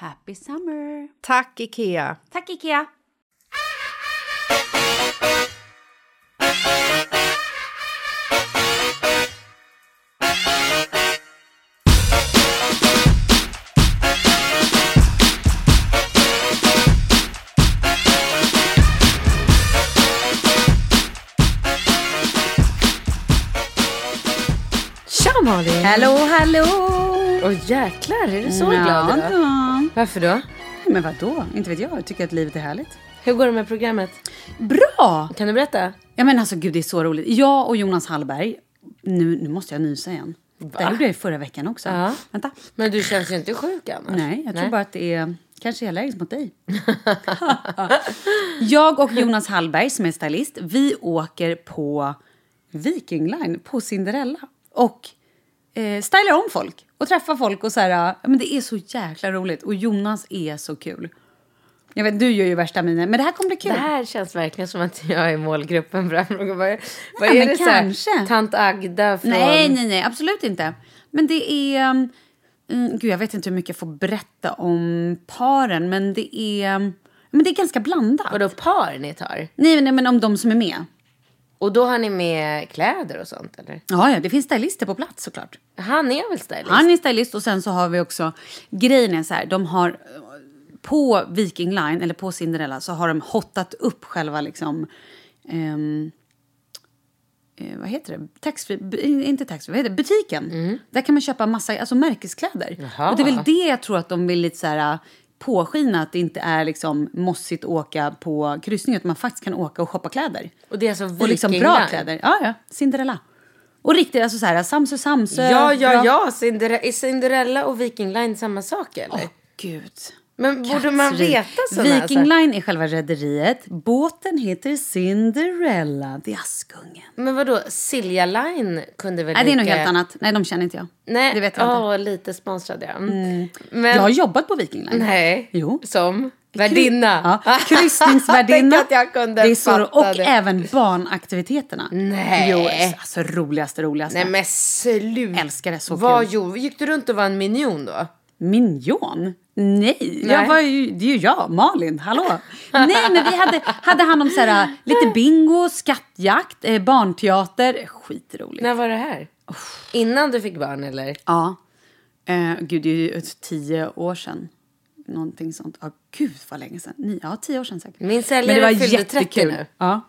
Happy summer! Tack, Ikea! Tack Ikea! Malin! Hallå, hallå! Åh jäklar, är du så Ja, glad idag? då. Varför då? Men vad då? Inte vet jag. Jag tycker att livet är härligt. Hur går det med programmet? Bra! Kan du berätta? Ja men alltså gud det är så roligt. Jag och Jonas Hallberg, nu, nu måste jag nysa igen. Det här gjorde jag ju förra veckan också. Ja. Vänta. Men du känns ju inte sjuk annars. Nej, jag tror bara att det är kanske är allergisk mot dig. jag och Jonas Hallberg som är stylist, vi åker på Viking Line på Cinderella. Och eh, stylar om folk och träffar folk och så här, ja, men det är så jäkla roligt. Och Jonas är så kul. Jag vet, du gör ju värsta minen, men det här kommer bli kul. Det här känns verkligen som att jag är målgruppen för det här. Vad, vad Ja, är det så här? Tant Agda från... Nej, nej, nej, absolut inte. Men det är... um, Mm, gud, jag vet inte hur mycket jag får berätta om paren, men det är... Men det är ganska blandat. Vadå par ni tar? Nej, nej, men om de som är med. Och då har ni med kläder och sånt eller? Ja, ja, det finns stylister på plats såklart. Han är väl stylist? Han är stylist och sen så har vi också... Grejen är så här, de har... På Viking Line, eller på Cinderella, så har de hottat upp själva liksom... eh, vad heter det? Taxfree, inte taxfree, vad heter det? Butiken. Mm. Där kan man köpa massa alltså, märkeskläder. Jaha. Och det är väl det jag tror att de vill lite så här påskina att det inte är liksom mossigt att åka på kryssning utan man faktiskt kan åka och shoppa kläder. Och det är alltså Och liksom bra kläder. Ja, ja. Cinderella. Och riktigt, alltså så här, Samsö, Samsö. Ja, ja, bra- ja. Cinderella, är Cinderella och Viking Line samma sak eller? Åh, gud. Men borde man veta sådana Viking Line är själva rederiet. Båten heter Cinderella. Är Askungen. Men vadå, Silja Line kunde väl Nej, det är lika- helt annat. Nej, de känner inte jag. Nej, Det vet jag inte. åh, lite sponsrad ja. Mm. Men, Jag har jobbat på Viking Line. Nej, Jo. som värdinna. Ja, kryssningsvärdinna. Jag det är så, Och det. även barnaktiviteterna. Nej. Jo, alltså roligaste, roligaste. Nej men sluta. Älskar det, så Vad kul. gjorde Gick du runt och var en minjon då? Minjon? Nej, Jag Nej. var ju, det är ju jag, Malin. Hallå! Nej, men vi hade, hade hand om så här, lite bingo, skattjakt, eh, barnteater. Skitroligt. När var det här? Innan du fick barn eller? Ja. Eh, gud, det är ju tio år sedan. Någonting sånt. Ja, gud vad länge sedan. Ni, ja, tio år sedan säkert. Min Men det säljare var fyllde 30 jättekul. nu. Ja.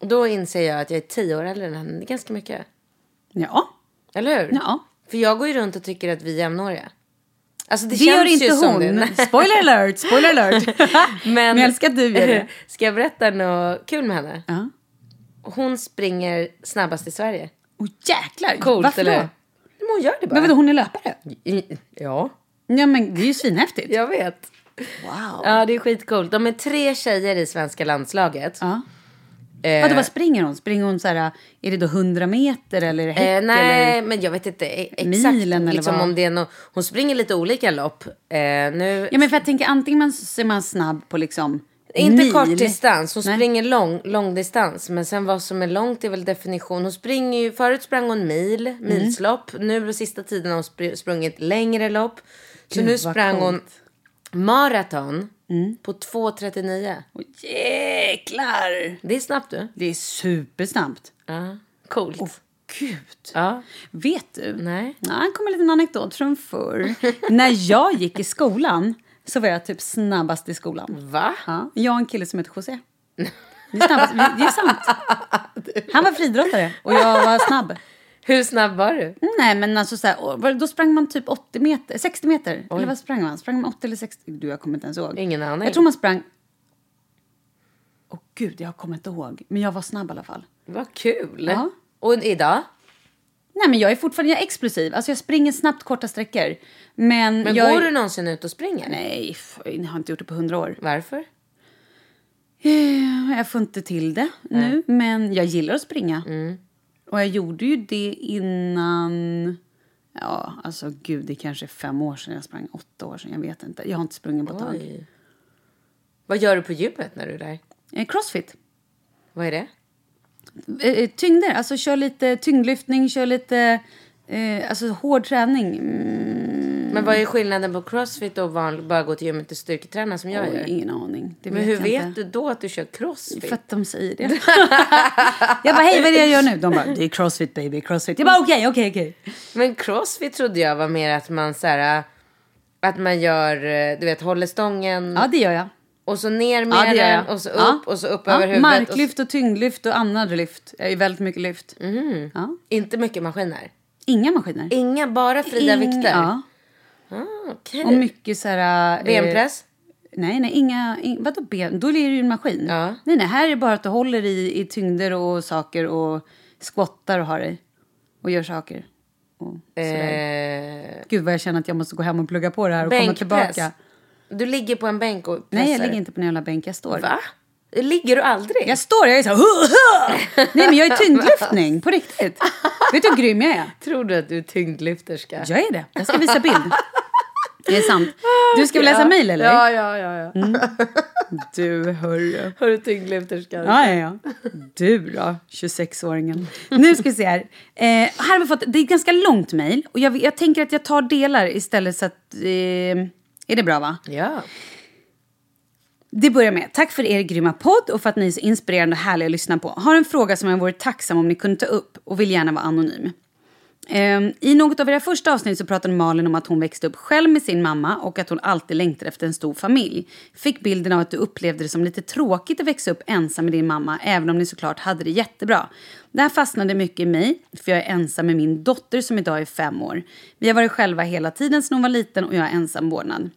Då inser jag att jag är tio år äldre än henne. Ganska mycket. Ja. Eller hur? Ja. För jag går ju runt och tycker att vi är jämnåriga. Alltså det, Det gör inte hon. det. Spoiler alert, spoiler alert. Men, Men jag älskar att du gör det. Ska jag berätta något kul med henne? Ja. Hon springer snabbast i Sverige. Oh, jäklar. Coolt Varför eller? då? Men hon gör det bara. Men vadå, hon är löpare? Ja, Ja, men det är ju svinhäftigt. jag vet. Wow. Ja, det är skitcoolt. De är tre tjejer i svenska landslaget. Ja. Eh, Vadå, vad springer hon? Springer hon så här, är det då 100 meter eller häck? Eh, nej, Eller? men jag vet inte e- exakt. Milen eller liksom, vad? om det är no hon springer lite olika lopp. Eh, nu, Ja, men för jag tänker antingen man, så är man snabb på liksom inte mil. kort distans, hon Nej. springer lång, lång distans. Men sen vad som är långt är väl definition. Hon springer ju, förut sprang hon mil, Mm. milslopp. Nu på sista tiden har hon spr- sprungit längre lopp. Så Gud, nu vad sprang hon coolt. Maraton på 2.39. Åh, jäklar! Det är snabbt du. Det är supersnabbt. Ja, coolt. Åh, gud. Ja. Vet du? Nej. Ja, här kommer en liten anekdot från förr. När jag gick i skolan så var jag typ snabbast i skolan. Va? Ja, jag och en kille som heter José. Det är, snabbast, det är sant. Han var friidrottare och jag var snabb. Hur snabb var du? Nej men alltså så här, då sprang man typ 80 meter, 60 meter. Eller vad sprang man? Sprang man 80 eller 60? Du jag kommer inte ens ihåg. Ingen aning. Jag tror man sprang... Åh gud, jag kommer inte ihåg. Men jag var snabb i alla fall. Vad kul. Ja. Och idag? Nej men jag är fortfarande jag är explosiv. Alltså jag springer snabbt korta sträckor. Men, Men jag... går du någonsin ut och springer? Nej, jag har inte gjort det på hundra år. Varför? Eh, Jag får inte till det nu, men jag gillar att springa. Mm. Och jag gjorde ju det innan... Ja, alltså gud, det kanske är fem år sedan jag sprang. Åtta år sedan, jag vet inte. Jag har inte sprungit på ett tag. Oj. Vad gör du på gymmet när du är där? Eh, Crossfit. Vad är det? Eh, eh, tyngder, alltså kör lite tyngdlyftning, kör lite... Eh, alltså hård träning. Mm, Men vad är skillnaden på crossfit och vanlig, bara gå till gymmet och styrketräna som jag oj, gör? ingen aning. Det Men hur vet inte. du då att du kör crossfit? För att de säger det. jag bara, hej vad är det jag gör nu? De bara, det är crossfit baby, crossfit. Jag bara, okej, okej, okej. Men crossfit trodde jag var mer att man så här, att man gör, eh, du vet, håller stången Ja, det gör jag. och så ner med Ja, den och så upp Ja. och så upp Ja, över huvudet. Marklyft och tyngdlyft och andra lyft. Jag är väldigt mycket lyft. Och, inte mycket maskiner. Inga maskiner. Inga, bara fria Inga- vikter. Ah, okej. Och mycket så här... eh, Benpress? Nej, nej, inga... In, vadå ben? Då är det ju en maskin. Ja. Nej, nej, här är det bara att du håller i, i tyngder och saker och squattar och har i. Och gör saker. Och. Eh, Gud vad jag känner att jag måste gå hem och plugga på det här och komma bänkpress. tillbaka. Du ligger på en bänk och pressar? Nej, jag ligger inte på en jävla bänk. Jag står. Va? Ligger du aldrig? Jag står, jag är så här... "Huh, huh." Nej, men jag är tyngdlyftning. På riktigt. Vet du hur grym jag är? Tror du att du är tyngdlyfterska? Jag är det. Jag ska visa bild. Det är sant. Du ska väl läsa mejl eller? Ja, ja, ja. ja. Du, hörru. Har du tyngdlyfterska? Ja, ja, ja. Du då, 26-åringen. Nu ska vi se här. Eh, här har vi fått, det är ett ganska långt mejl. Och jag, jag tänker att jag tar delar istället så att... Eh, är det bra va? Ja. Det börjar med, tack för er grymma podd och för att ni är så inspirerande och härliga att lyssna på. Har en fråga som jag vore tacksam om ni kunde ta upp och vill gärna vara anonym. Ehm, I något av era första avsnitt så pratade Malin om att hon växte upp själv med sin mamma och att hon alltid längtade efter en stor familj. Fick bilden av att du upplevde det som lite tråkigt att växa upp ensam med din mamma även om ni såklart hade det jättebra. Det här fastnade mycket i mig för jag är ensam med min dotter som idag är fem år. Vi har varit själva hela tiden sedan hon var liten och jag är ensam vårdnad.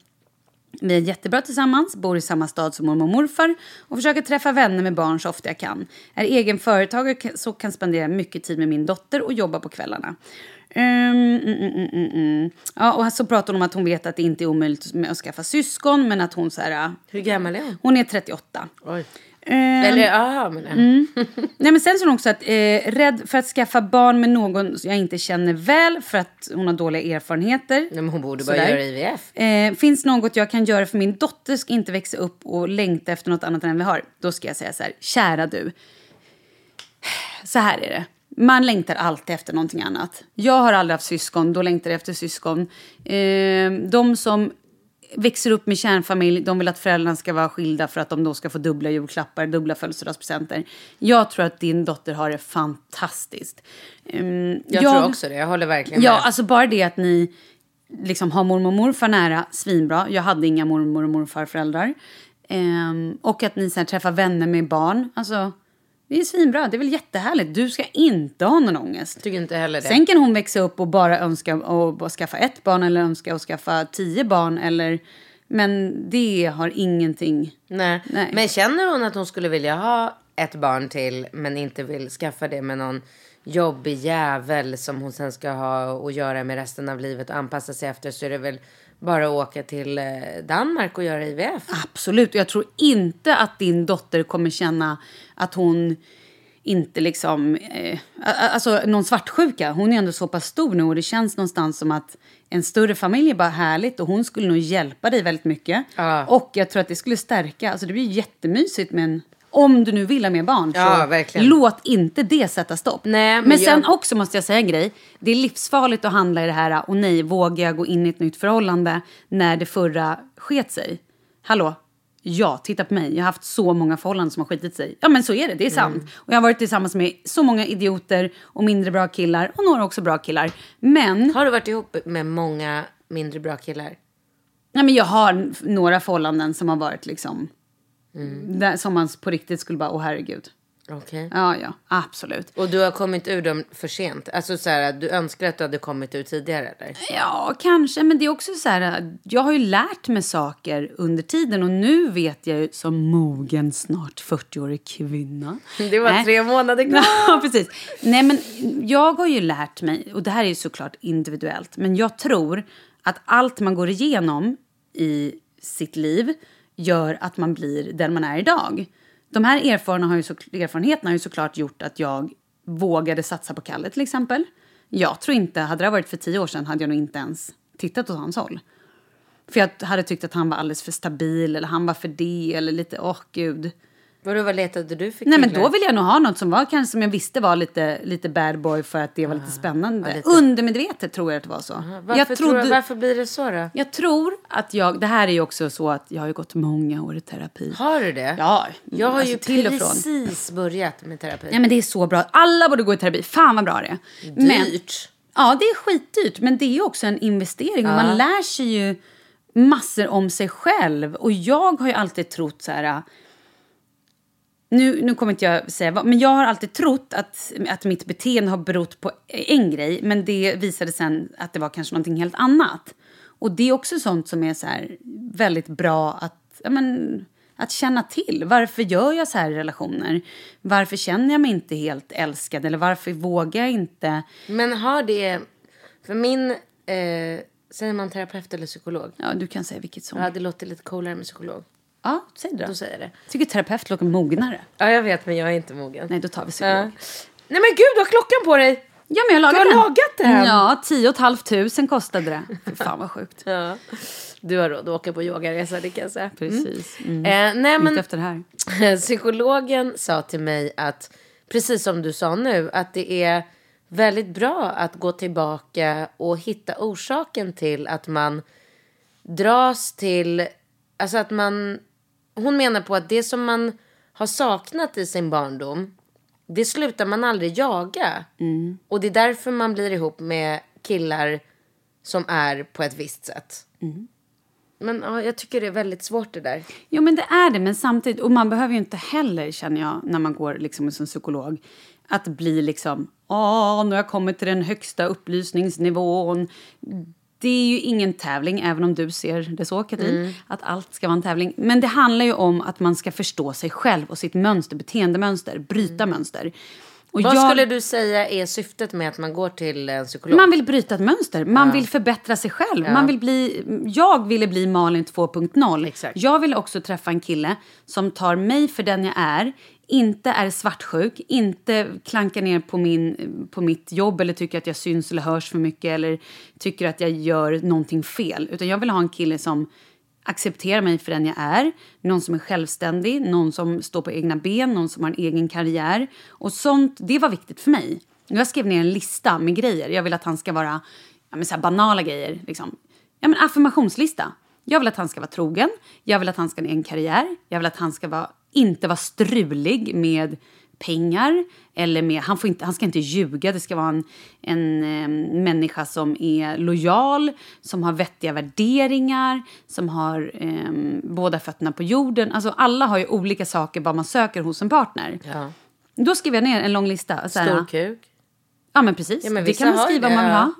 Vi är jättebra tillsammans, bor i samma stad som mormor och morfar och försöker träffa vänner med barn så ofta jag kan. Är egen företagare så kan spendera mycket tid med min dotter och jobba på kvällarna. Um, mm, mm, mm, mm. Ja, och så pratar hon om att hon vet att det inte är omöjligt att skaffa syskon men att hon så här, Hur gammal är hon? Hon är 38. Oj. Ehm, Eller ja, men Nej, men sen så är hon också att, eh, rädd för att skaffa barn med någon jag inte känner väl för att hon har dåliga erfarenheter. Nej, men hon borde bara Sådär. göra IVF. Eh, finns något jag kan göra för min dotter ska inte växa upp och längta efter något annat än vi har? Då ska jag säga så här, kära du. Så här är det. Man längtar alltid efter någonting annat. Jag har aldrig haft syskon, då längtar jag efter syskon. Eh, de som växer upp med kärnfamilj, de vill att föräldrarna ska vara skilda för att de då ska få dubbla julklappar, dubbla födelsedagspresenter. Jag tror att din dotter har det fantastiskt. Ehm, Jag, tror också det. Jag håller verkligen Ja, med. alltså bara det att ni liksom har mormor och morfar nära, svinbra. Jag hade inga mormor och morfarföräldrar. Ehm, och att ni sen träffar vänner med barn. Alltså, det är svinbra. Det är väl jättehärligt. Du ska inte ha någon ångest. Tycker inte heller det. Sen kan hon växa upp och bara önska att skaffa ett barn eller önska att skaffa tio barn. Eller, men det har ingenting... Nej. Nej. Men känner hon att hon skulle vilja ha ett barn till men inte vill skaffa det med någon jobbig jävel som hon sen ska ha och göra med resten av livet och anpassa sig efter så är det väl bara åka till eh, Danmark och göra IVF. Absolut. Jag tror inte att din dotter kommer känna att hon inte liksom... Eh, alltså någon svartsjuka. Hon är ändå så pass stor nu och det känns någonstans som att en större familj är bara härligt och hon skulle nog hjälpa dig väldigt mycket. Ja. Och jag tror att det skulle stärka. Alltså det blir jättemysigt med en... Om du nu vill ha mer barn, Ja, så låt inte det sätta stopp. Nej, men men sen jag- också måste jag säga en grej. Det är livsfarligt att handla i det här och nej, vågar jag gå in i ett nytt förhållande när det förra sket sig? Hallå? Ja, titta på mig. Jag har haft så många förhållanden som har skitit sig. Ja, men så är det. Det är sant. Mm. Och jag har varit tillsammans med så många idioter och mindre bra killar och några också bra killar. Men, Har du varit ihop med många mindre bra killar? ja, men jag har några förhållanden som har varit liksom... Mm. Där, som man på riktigt skulle bara, åh herregud. Okej. Ja, ja, absolut. Och du har kommit ur dem för sent? Alltså så här, du önskar att du hade kommit ur tidigare eller? Ja, kanske. Men det är också så här, jag har ju lärt mig saker under tiden och nu vet jag ju som mogen, snart 40-årig kvinna. Det var Nej. tre månader kvar. Ja, precis. Nej, men jag har ju lärt mig, och det här är ju såklart individuellt, men jag tror att allt man går igenom i sitt liv gör att man blir den man är idag. De här erfarenheterna har ju, så, erfarenheterna har ju såklart gjort att jag vågade satsa på Kalle till exempel. Jag tror inte, hade det varit för tio år sedan hade jag nog inte ens tittat åt hans håll. För jag hade tyckt att han var alldeles för stabil eller han var för det eller lite, åh gud. Vadå, vad letade du för Nej men killar? då vill jag nog ha något som var kanske som jag visste var lite, lite bad boy för att det var lite spännande. Ah, ja, lite. Undermedvetet tror jag att det var så. Varför, jag, tror trodde, du, varför blir det så då? jag tror att jag, det här är ju också så att jag har gått många år i terapi. Har du det? Ja, Jag har alltså ju till och från. precis börjat med terapi. Ja men det är så bra. Alla borde gå i terapi. Fan vad bra det är. Men, Dyrt. ja det är skitdyrt men det är också en investering och man lär sig ju massor om sig själv. Och jag har ju alltid trott så här nu, nu kommer inte jag säga vad, men jag har alltid trott att, att mitt beteende har berott på en grej, men det visade sen att det var kanske någonting helt annat. Och det är också sånt som är så här väldigt bra att, ja, men, att känna till. Varför gör jag så här i relationer? Varför känner jag mig inte helt älskad? Eller varför vågar jag inte? Men har det... För min... Eh, säger man terapeut eller psykolog? Ja, du kan säga vilket som. Ja, det låter lite coolare med psykolog. Ja, säg det då. Då säger jag det. Tycker terapeut låter mognare. Ja, jag vet, men jag är inte mogen. Nej, då tar vi psykolog. Ja. Nej men gud, du har klockan på dig! Ja, men jag lagat Du har den. lagat den? Ja, tio och ett halvt tusen kostade det. Fy fan vad sjukt. Ja. Du har råd att åka på yogaresa, det kan jag säga. Precis. Mm. Eh, nej, men efter det här. psykologen sa till mig att, precis som du sa nu, att det är väldigt bra att gå tillbaka och hitta orsaken till att man dras till, alltså att man, hon menar på att det som man har saknat i sin barndom det slutar man aldrig jaga. Mm. Och det är därför man blir ihop med killar som är på ett visst sätt. Mm. Men ja, jag tycker det är väldigt svårt det där. Jo, men det är det. Men samtidigt, och man behöver ju inte heller, känner jag, när man går liksom en psykolog, att bli liksom, åh, nu har jag kommit till den högsta upplysningsnivån. Det är ju ingen tävling, även om du ser det så, Katrin, att allt ska vara en tävling. Men det handlar ju om att man ska förstå sig själv och sitt mönster, beteendemönster, bryta mönster. Och Vad jag- skulle du säga är syftet med att man går till en psykolog? man vill bryta ett mönster, man vill förbättra sig själv. Man vill bli, jag ville bli Malin 2.0. Exakt. Jag vill också träffa en kille som tar mig för den jag är, inte är svartsjuk, inte klankar ner på, min, på mitt jobb eller tycker att jag syns eller hörs för mycket eller tycker att jag gör någonting fel. Utan jag vill ha en kille som accepterar mig för den jag är. Någon som är självständig, någon som står på egna ben, någon som har en egen karriär. Och sånt, det var viktigt för mig. Jag skrev ner en lista med grejer. Jag vill att han ska vara ja, men så här banala grejer. Liksom. Ja, men affirmationslista. Jag vill att han ska vara trogen. Jag vill att han ska ha en egen karriär. Jag vill att han ska vara, inte vara strulig med pengar. Eller med, han, får inte, han ska inte ljuga. Det ska vara en, en eh, människa som är lojal, som har vettiga värderingar, som har eh, båda fötterna på jorden. Alltså, alla har ju olika saker vad man söker hos en partner. Ja. Då skrev jag ner en lång lista. Så här, Stor kuk? Ja, men precis. Ja, men det kan man skriva om man vill ha.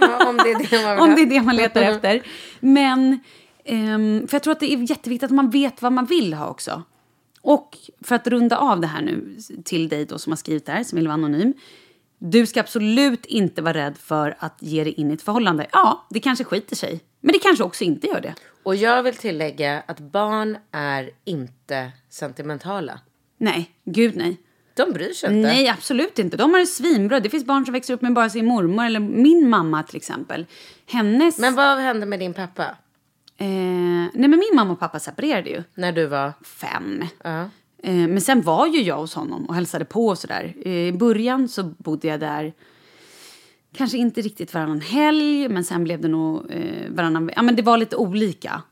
Ja, om det är det man vill om det är det man letar efter. Men, ehm, för jag tror att det är jätteviktigt att man vet vad man vill ha också. Och för att runda av det här nu till dig då som har skrivit det här, som vill vara anonym. Du ska absolut inte vara rädd för att ge dig in i ett förhållande. Ja, det kanske skiter sig. Men det kanske också inte gör det. Och jag vill tillägga att barn är inte sentimentala. Nej, gud nej. De bryr sig inte. Nej, absolut inte. De har det svinbra. Det finns barn som växer upp med bara sin mormor eller min mamma till exempel. Hennes... Men vad hände med din pappa? Eh, nej, men min mamma och pappa separerade ju. När du var... Fem. Ja. Eh, men sen var ju jag hos honom och hälsade på och sådär. Eh, I början så bodde jag där kanske inte riktigt varannan helg, men sen blev det nog eh, varannan... Ja, men det var lite olika.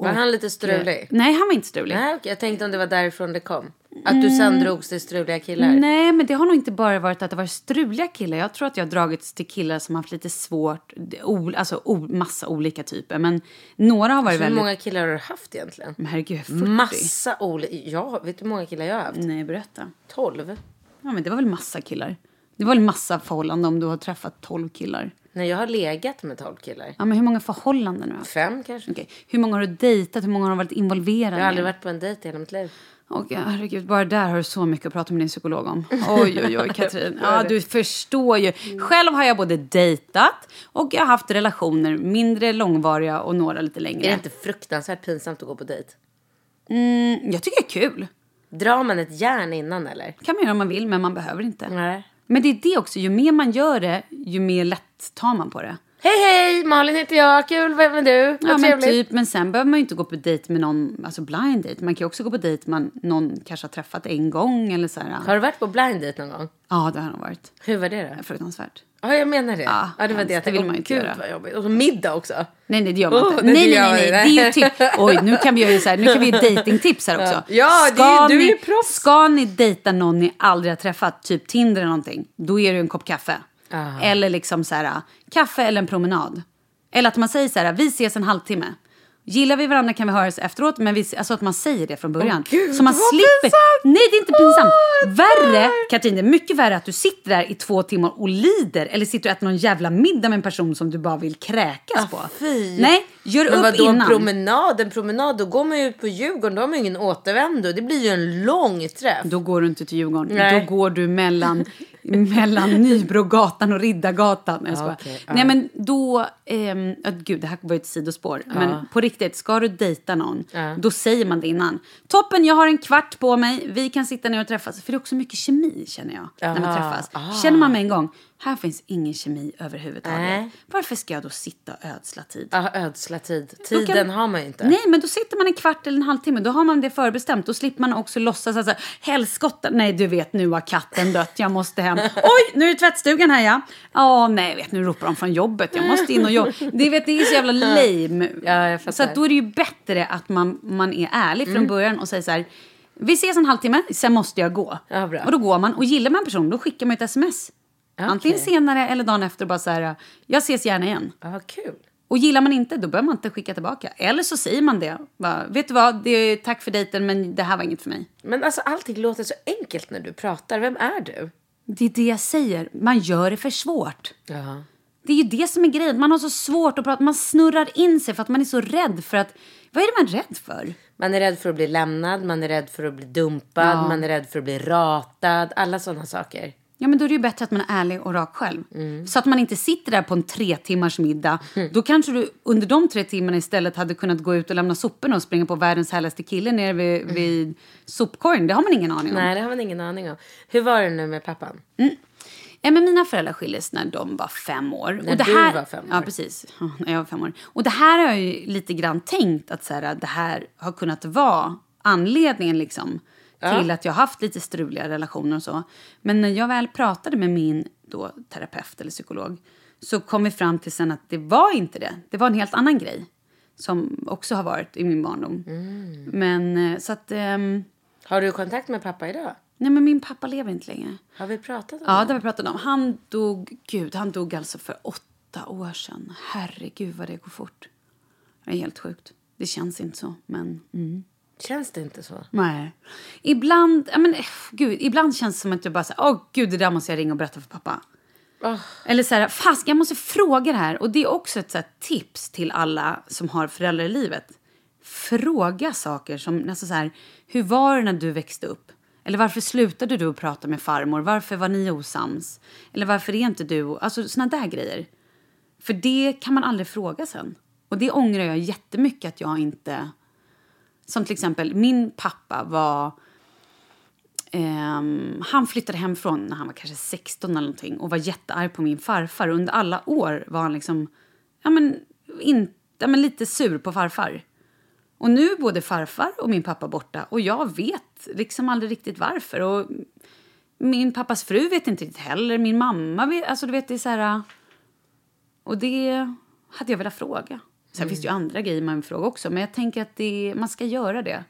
Var han lite strulig? Nej, han var inte strulig. Nej, okej. Jag tänkte om det var därifrån det kom. Att du sen drogs till struliga killar. Nej, men det har nog inte bara varit att det varit struliga killar. Jag tror att jag har dragits till killar som har haft lite svårt, o, alltså o, massa olika typer. Men några har varit Hur väldigt... många killar har du haft egentligen? Men herregud, 40? Massa olika. Ja, vet du hur många killar jag har haft? Nej, berätta. 12. Ja, men det var väl massa killar. Det var väl massa förhållanden om du har träffat 12 killar. Nej, jag har legat med 12 killar. Ja, men hur många förhållanden har du haft? Fem kanske. Okej. Hur många har du dejtat? Hur många har du varit involverad Jag har aldrig varit på en dejt i hela mitt liv. Gud, herregud, bara där har du så mycket att prata med din psykolog om. Oj, oj, oj, Katrin. Ja, du förstår ju. Själv har jag både dejtat och jag har haft relationer, mindre långvariga och några lite längre. Är det inte fruktansvärt pinsamt att gå på dejt? Mm, jag tycker det är kul. Drar man ett järn innan eller? kan man göra om man vill, men man behöver inte. Nej. Men det är det också, ju mer man gör det, ju mer lätt tar man på det. Hej hej, Malin heter jag. Kul, vem är du? Vad Ja, men, typ, men sen behöver man ju inte gå på dejt med någon, alltså blind date. Man kan ju också gå på dejt med någon kanske har träffat en gång eller så här. Har du varit på blind date någon gång? Ja, det har nog varit. Hur var det då? Fruktansvärt. Ja, jag menar det. Ja, Ja, det var det. jag Det vill man ju inte Gud, göra. vad jobbigt. Och så middag också. Nej, nej, det gör man Oh, inte. nej, Nej, det nej, nej. Det är ju typ, oj, nu kan vi göra så här, nu kan vi ge datingtips här också. Ja, det är- du är ju proffs. Ska ni dejta någon ni aldrig har träffat, typ Tinder eller någonting, då är det ju en kopp kaffe. Ah. Eller liksom så här, kaffe eller en promenad. Eller att man säger så här, vi ses en halvtimme. Gillar vi varandra kan vi höras efteråt, men vi, alltså att man säger det från början. Gud, så man slipper. pinsamt! Nej, det är inte pinsamt. värre, Katrin, det är mycket värre att du sitter där i två timmar och lider. Eller sitter och äter någon jävla middag med en person som du bara vill kräkas på. Ah, fy. Nej, gör Men upp vadå innan. promenad? En promenad, då går man ju ut på Djurgården. Då har man ju ingen återvändo. Det blir ju en lång träff. Då går du inte till Djurgården. Nej. Då går du mellan, mellan Nybrogatan och Riddargatan. Jag okej, ja. Nej men då... Ehm, ja, gud, det här var ju ett sidospår. Men på riktigt, ska du dejta någon, då säger man det innan. Toppen, jag har en kvart på mig. Vi kan sitta ner och träffas. För det är också mycket kemi, känner jag, när man träffas. Känner man med en gång, här finns ingen kemi överhuvudtaget. Nej. Varför ska jag då sitta och ödsla tid? Ja, ödsla tid. Tiden kan- har man ju inte. Nej, men då sitter man en kvart eller en halvtimme. Då har man det förbestämt. Då slipper man också låtsas att helskotta, nej du vet nu har katten dött, jag måste hem. Oj, nu är tvättstugan här ja. Ja, nej vet nu ropar de från jobbet, jag måste in och jobba. Det, vet, det är så jävla lame. Ja, så då är det ju bättre att man, man är ärlig från början och säger så här, Vi ses en halvtimme, sen måste jag gå. Ja, bra. Och då går man. Och gillar man personen, då skickar man ett sms. Antingen Okej. senare eller dagen efter. Bara så här, jag ses gärna igen. Ja, kul. Och gillar man inte, då behöver man inte skicka tillbaka. Eller så säger man det. Bara, Vet du vad, det är, tack för dejten men det här var inget för mig. Men alltså allting låter så enkelt när du pratar. Vem är du? Det är det jag säger. Man gör det för svårt. Ja. Det är ju det som är grejen. Man har så svårt att prata. Man snurrar in sig för att man är så rädd för att... Vad är det man är rädd för? Man är rädd för att bli lämnad, man är rädd för att bli dumpad, man är rädd för att bli ratad. Alla sådana saker. Ja, men då är det ju bättre att man är ärlig och rak själv. Mm. Så att man inte sitter där på en tre timmars middag. Då kanske du under de tre timmarna istället hade kunnat gå ut och lämna soporna och springa på världens härligaste kille nere vid, vid sopkorgen. Det har man ingen aning om. Mm. Nej, det har man ingen aning om. Hur var det nu med pappan? Ja, men mina föräldrar skildes när de var fem år. När och det du här, var fem år. Ja, precis. Ja, När jag var fem år. Och det här har jag ju lite grann tänkt att så här, det här har kunnat vara anledningen liksom, till att jag har haft lite struliga relationer och så. Men när jag väl pratade med min då, terapeut eller psykolog så kom vi fram till sen att det var inte det. Det var en helt annan grej som också har varit i min barndom. Mm. Men eh, så att... ehm, Har du kontakt med pappa idag? nej, men min pappa lever inte längre. Har vi pratat om Ja, det? det har vi pratat om. Han dog, gud, han dog alltså för åtta år sedan. Herregud vad det går fort. Det är helt sjukt. Det känns inte så, men... Mm. Känns det inte så? Nej. Ibland, ja, men, eh, gud, ibland känns det som att jag bara säger, åh gud, det där måste jag ringa och berätta för pappa. Åh. Eller så här, fast jag måste fråga det här. Och det är också ett så här, tips till alla som har föräldrar i livet. Fråga saker som, alltså så här, hur var det när du växte upp? Eller varför slutade du att prata med farmor? Varför var ni osams? Eller varför är inte du... Alltså såna där grejer. För det kan man aldrig fråga sen. Och det ångrar jag jättemycket att jag inte... Som till exempel, min pappa var... Um, han flyttade hemifrån när han var kanske 16 eller någonting och var jättearg på min farfar. Under alla år var han liksom, ja men, in, ja, men lite sur på farfar. Och nu är både farfar och min pappa borta och jag vet liksom aldrig riktigt varför. Och min pappas fru vet inte riktigt heller, min mamma vet, alltså du vet det är så här... Och det hade jag velat fråga. Sen finns det ju andra grejer man vill fråga också, men jag tänker att det, man ska göra det.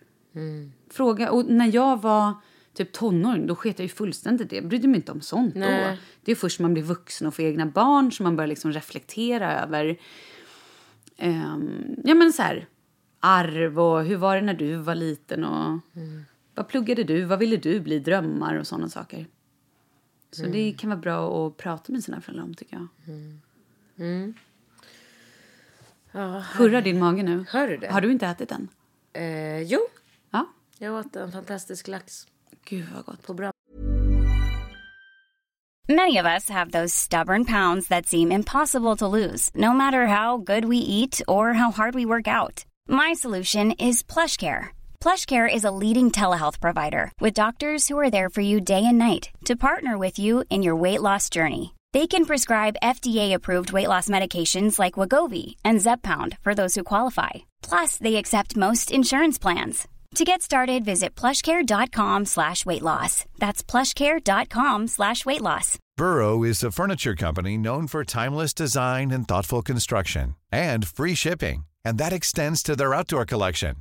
Fråga, och när jag var typ tonåring, då sket jag ju fullständigt det. Jag brydde mig inte om sånt då. Nej. Det är först när man blir vuxen och får egna barn som man börjar liksom reflektera över ehm, ja men så här, arv och hur var det när du var liten och vad pluggade du, vad ville du bli, drömmar och sådana saker. Så det kan vara bra att prata med sina föräldrar om tycker jag. Ja, Hurrar din mage nu? Hör du det? Har du inte ätit än? eh, jo, Ja. jag åt en fantastisk lax Gud vad gott. på bra. Many of us have those stubborn pounds that seem impossible to lose, no matter how good we eat or how hard we work out. My solution is PlushCare. PlushCare is a leading telehealth provider with doctors who are there for you day and night to partner with you in your weight loss journey. They can prescribe FDA-approved weight loss medications like Wagovi and Zepbound for those who qualify. Plus, they accept most insurance plans. To get started, visit plushcare.com slash weight loss. That's plushcare.com slash weight loss. Burrow is a furniture company known for timeless design and thoughtful construction and free shipping, and that extends to their outdoor collection.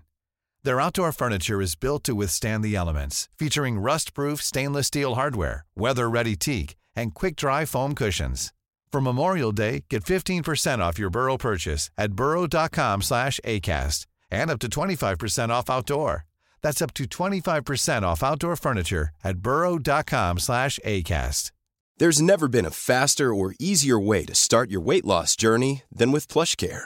Their outdoor furniture is built to withstand the elements, featuring rust-proof stainless steel hardware, weather-ready teak, and quick-dry foam cushions. For Memorial Day, get 15% off your Burrow purchase at burrow.com slash ACAST and up to 25% off outdoor. That's up to 25% off outdoor furniture at burrow.com slash ACAST. There's never been a faster or easier way to start your weight loss journey than with PlushCare.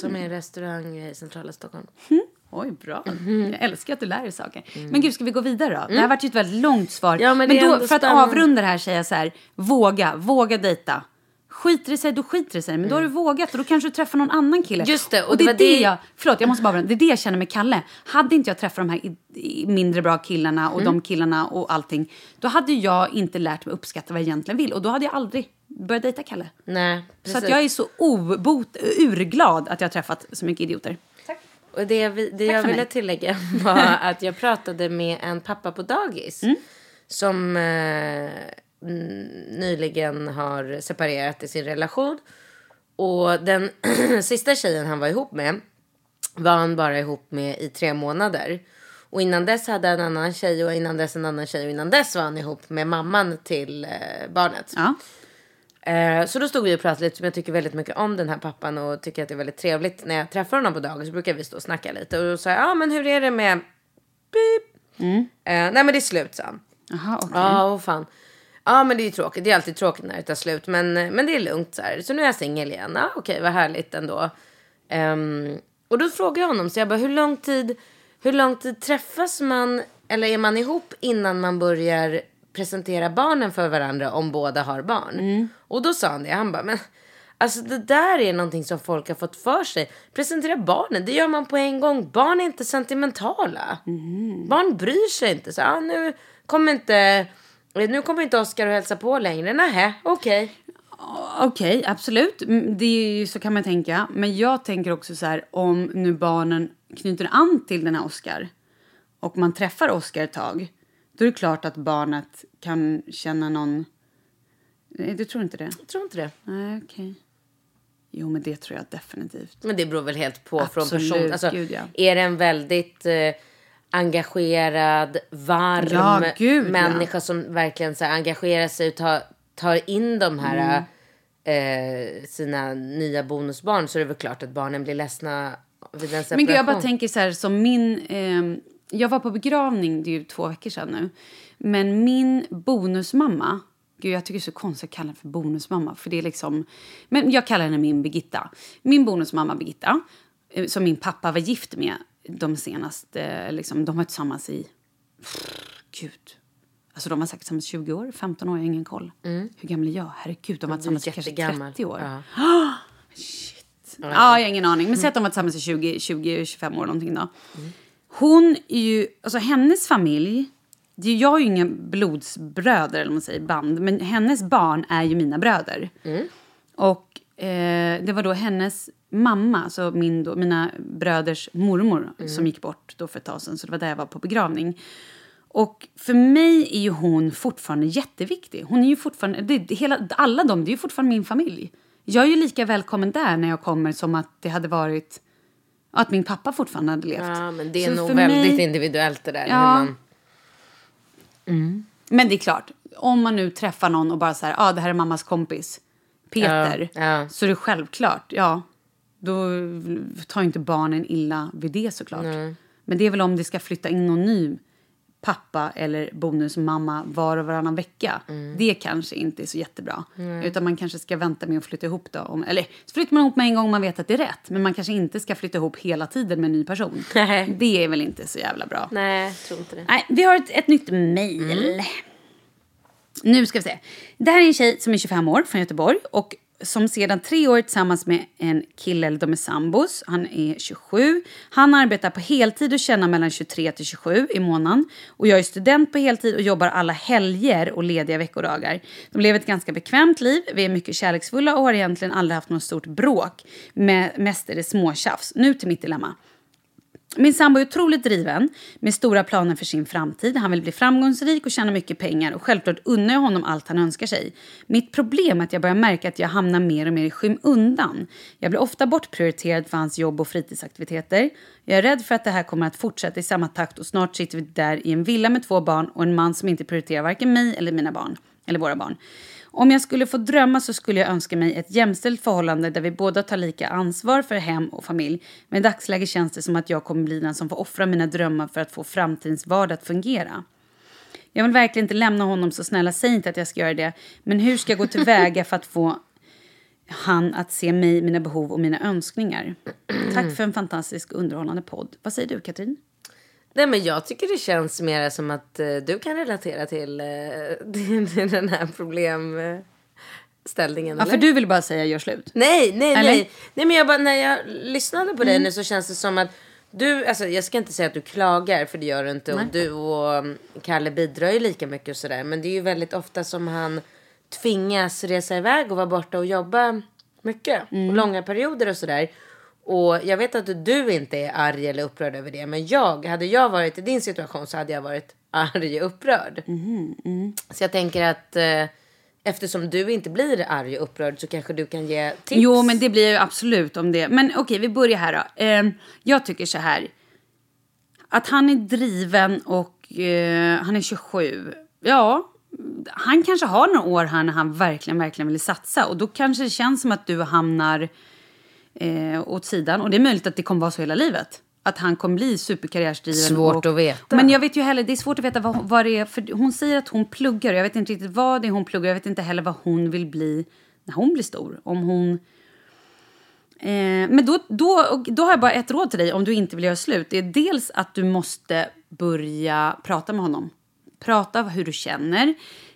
Som är en restaurang i centrala Stockholm. Oj, bra. Jag älskar att du lär dig saker. Men gud, ska vi gå vidare då? Det här var ju ett väldigt långt svar. Ja, men är då, för att spännande. avrunda det här säger jag så här, våga, våga dejta. Skiter det sig, då skiter det sig. Men då har du vågat och då kanske du träffar någon annan kille. Mm. Just det, och och det det, är var det det- jag, förlåt jag måste bara det är det jag känner med Kalle. Hade inte jag träffat de här i, i mindre bra killarna och Mm. de killarna och allting. Då hade jag inte lärt mig uppskatta vad jag egentligen vill. Och då hade jag aldrig börjat dejta Kalle. Nej, Så precis. att jag är så obot, urglad att jag har träffat så mycket idioter. Och det, vi- det Tack jag ville mig. tillägga var att jag pratade med en pappa på dagis. Mm. Som eh, nyligen har separerat i sin relation. Och den sista tjejen han var ihop med var han bara ihop med i tre månader. Och innan dess hade han en annan tjej och innan dess en annan tjej och innan dess var han ihop med mamman till eh, barnet. Ja. Eh, så då stod vi och pratade lite, som jag tycker väldigt mycket om den här pappan och tycker att det är väldigt trevligt. När jag träffar honom på dagen så brukar vi stå och snacka lite. Och då sa jag, ja ah, men hur är det med... Beep. Eh, nej men det är slut sa han. Jaha, okej. Ja, vad fan. Ja, men det är ju tråkigt. Det är alltid tråkigt när det tar slut. Men, men det är lugnt så här. Så nu är jag singel igen. Ja, okej, vad härligt ändå. Ehm, och då frågade jag honom, så jag bara, hur lång tid, hur lång tid träffas man, eller är man ihop innan man börjar presentera barnen för varandra om båda har barn? Och då sa han det, han bara, men alltså det där är någonting som folk har fått för sig. Presentera barnen, det gör man på en gång. Barn är inte sentimentala. Barn bryr sig inte. Så, ah, nu kommer inte... Nu kommer inte Oskar och hälsa på längre. Nähä, okej. Okej, absolut. Mm, Det är ju, så kan man tänka. Men jag tänker också så här, om nu barnen knyter an till den här Oscar och man träffar Oscar ett tag, då är det klart att barnet kan känna någon... Nej, du tror inte det? Jag tror inte det. Nej, okej. Jo, men det tror jag definitivt. Men det beror väl helt på från Absolut, person. Alltså, gud, ja. Är det en väldigt eh, engagerad, varm Ja, gud, ja. människa som verkligen så här, engagerar sig och tar, tar in de här Mm. eh, sina nya bonusbarn så är det väl klart att barnen blir ledsna vid en separation. Men gud, jag bara tänker så här som min... ehm, jag var på begravning, det är ju två veckor sedan nu. Men min bonusmamma... Gud, jag tycker det är så konstigt att kalla henne för bonusmamma. För det är liksom... Men jag kallar henne min Birgitta. Min bonusmamma Birgitta, eh, som min pappa var gift med de senaste... Liksom, de var tillsammans i... Gud. Alltså de var säkert tillsammans 20 år, 15 år, jag har ingen koll. Hur gammal är jag? Herregud, de var Mm. Tillsammans i kanske jättegammal. 30 år. Ja. Ja, jag har ingen aning. Men säg att de var tillsammans i 20, 20 25 år någonting då. Hon är ju, alltså hennes familj, det är, jag har ju inga blodsbröder eller man säger, band. Men hennes barn är ju mina bröder. Och eh, det var då hennes mamma, alltså min då, mina bröders mormor, som gick bort då för ett tag sedan. Så det var där jag var på begravning. Och för mig är ju hon fortfarande jätteviktig. Hon är ju fortfarande, det- hela, alla de, det är ju fortfarande min familj. Jag är ju lika välkommen där när jag kommer som att det hade varit att min pappa fortfarande hade levt. Ja, men det är Så nog väldigt mig- individuellt det där. Ja. Man, Men det är klart, om man nu träffar någon och bara så här, ah, det här är mammas kompis, Peter, Ja, ja. så är det självklart, ja, då tar inte barnen illa vid det såklart. Men det är väl om det ska flytta in någon ny pappa eller bonusmamma var och varannan vecka. Det kanske inte är så jättebra. Utan man kanske ska vänta med att flytta ihop då. Om, eller så flyttar man ihop med en gång man vet att det är rätt. Men man kanske inte ska flytta ihop hela tiden med en ny person. Nej. Det är väl inte så jävla bra. nej, jag tror inte det. Nej, vi har ett, ett nytt mejl. Nu ska vi se. Det här är en tjej som är 25 år från Göteborg och som sedan tre år tillsammans med en kille, eller de är sambos. Han är 27. Han arbetar på heltid och tjänar mellan 23 till 27 i månaden. Och jag är student på heltid och jobbar alla helger och lediga veckodagar. De lever ett ganska bekvämt liv, vi är mycket kärleksfulla och har egentligen aldrig haft något stort bråk. Med, mest är det småtjafs. Nu till mitt dilemma. Min sambo är otroligt driven med stora planer för sin framtid. Han vill bli framgångsrik och tjäna mycket pengar och självklart unnar jag honom allt han önskar sig. Mitt problem är att jag börjar märka att jag hamnar mer och mer i skymundan. Jag blir ofta bortprioriterad för hans jobb och fritidsaktiviteter. Jag är rädd för att det här kommer att fortsätta i samma takt och snart sitter vi där i en villa med två barn och en man som inte prioriterar varken mig eller mina barn. Eller våra barn. Om jag skulle få drömma så skulle jag önska mig ett jämställt förhållande där vi båda tar lika ansvar för hem och familj. Men i dagsläget känns det som att jag kommer bli den som får offra mina drömmar för att få framtidens vardag att fungera. Jag vill verkligen inte lämna honom så snälla säg inte att jag ska göra det. Men hur ska jag gå tillväga för att få han att se mig, mina behov och mina önskningar? Tack för en fantastisk underhållande podd. Vad säger du Katrin? Nej, men jag tycker det känns mer som att eh, du kan relatera till, eh, till, den här problem... Eh, ställningen. Ja, eller? för du vill bara säga gör slut. Nej, nej, Eller? nej. Nej, men jag bara, när jag lyssnade på dig Mm. nu så känns det som att du, alltså jag ska inte säga att du klagar för det gör du inte. Och du och um, Kalle bidrar ju lika mycket och sådär. Men det är ju väldigt ofta som han tvingas resa iväg och vara borta och jobba mycket. Mm. Och långa perioder och sådär. Och jag vet att du inte är arg eller upprörd över det. Men jag, hade jag varit i din situation så hade jag varit arg och upprörd. Mm-hmm, Så jag tänker att eh, eftersom du inte blir arg och upprörd så kanske du kan ge tips. Jo, men det blir ju absolut om det. Men okej, vi börjar här då. Eh, jag tycker så här. Att han är driven och eh, han är 27. Ja, han kanske har några år här när han verkligen, verkligen vill satsa. Och då kanske det känns som att du hamnar eh, åt sidan. Och det är möjligt att det kommer vara så hela livet. Att han kommer bli superkarriärsdriven. Svårt och, att veta. Men jag vet ju heller, det är svårt att veta vad, vad det är. För hon säger att hon pluggar. Jag vet inte riktigt vad det är hon pluggar. Jag vet inte heller vad hon vill bli när hon blir stor. Om hon... Eh, men då, då, då har jag bara ett råd till dig om du inte vill göra slut. Det är dels att du måste börja prata med honom. Prata hur du känner.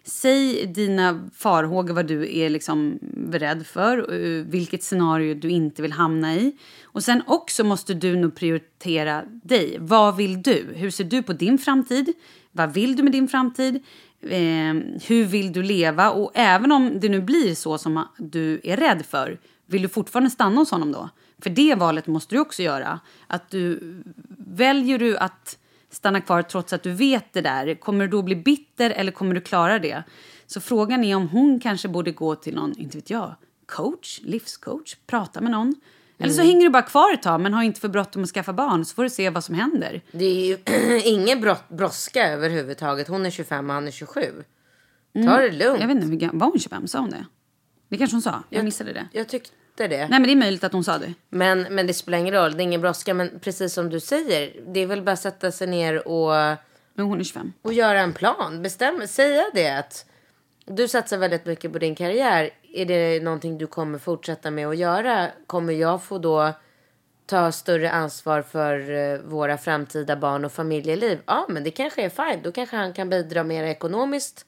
Säg dina farhågor, vad du är liksom rädd för. Eh, vilket scenario du inte vill hamna i. Och sen också måste du nog prioritera dig. Vad vill du? Hur ser du på din framtid? Vad vill du med din framtid? Eh, hur vill du leva? Och även om det nu blir så som du är rädd för, vill du fortfarande stanna hos honom då? För det valet måste du också göra. Att du, väljer du att stanna kvar trots att du vet det där, kommer du då bli bitter eller kommer du klara det? Så frågan är om hon kanske borde gå till någon, inte vet jag, coach, livscoach, prata med någon. Eller så hänger du bara kvar ett tag men har inte för bråttom att skaffa barn så får du se vad som händer. Det är ju ingen brådska överhuvudtaget. Hon är 25 och han är 27. Ta det lugnt. Mm. Jag vet inte, var hon 25? Sa hon det? Det kanske hon sa, jag missade det. Jag tyckte det. Nej men det är möjligt att hon sa det. Men, men det spelar ingen roll. Det är ingen brådska. Men precis som du säger. Det är väl bara att sätta sig ner och, Men hon är 25. och göra en plan. Bestämma, säga det att du satsar väldigt mycket på din karriär. Är det någonting du kommer fortsätta med att göra? Kommer jag få då ta större ansvar för eh, våra framtida barn och familjeliv? Ja, men det kanske är fine. Då kanske han kan bidra mer ekonomiskt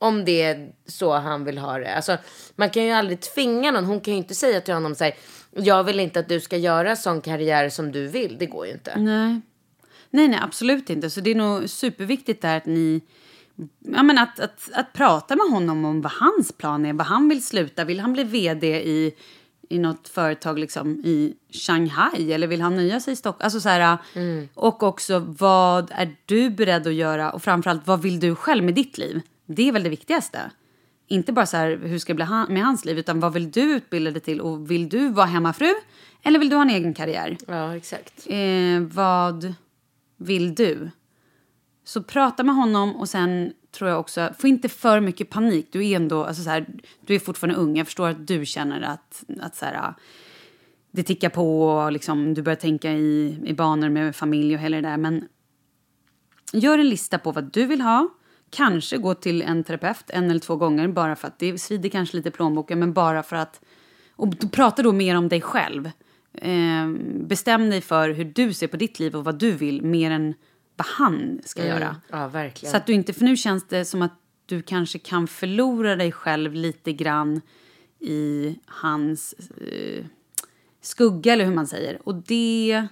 om det är så han vill ha det. Alltså, man kan ju aldrig tvinga någon. Hon kan ju inte säga till honom så här, jag vill inte att du ska göra sån karriär som du vill. Det går ju inte. Nej. Nej, nej, absolut inte. Så det är nog superviktigt där att ni... Ja, men att, att, att prata med honom om vad hans plan är, vad han vill sluta. Vill han bli vd i, i något företag liksom i Shanghai eller vill han nöja sig i Stockholm? Alltså så här, Och också vad är du beredd att göra och framförallt vad vill du själv med ditt liv? Det är väl det viktigaste. Inte bara så här, hur ska det bli han- med hans liv utan vad vill du utbilda dig till och vill du vara hemmafru eller vill du ha en egen karriär? Ja, exakt. Eh, vad vill du? Så prata med honom och sen tror jag också, få inte för mycket panik. Du är ändå, alltså så här, du är fortfarande ung. Jag förstår att du känner att, att så här, det tickar på och liksom, du börjar tänka i, i banor med familj och hela det där. Men gör en lista på vad du vill ha. Kanske gå till en terapeut en eller två gånger bara för att det svider kanske lite i plånboken men bara för att och prata då mer om dig själv. Eh, bestäm dig för hur du ser på ditt liv och vad du vill mer än vad han ska göra. Ja, verkligen. Så att du inte, för nu känns det som att du kanske kan förlora dig själv lite grann i hans eh, skugga eller hur man säger. Och det...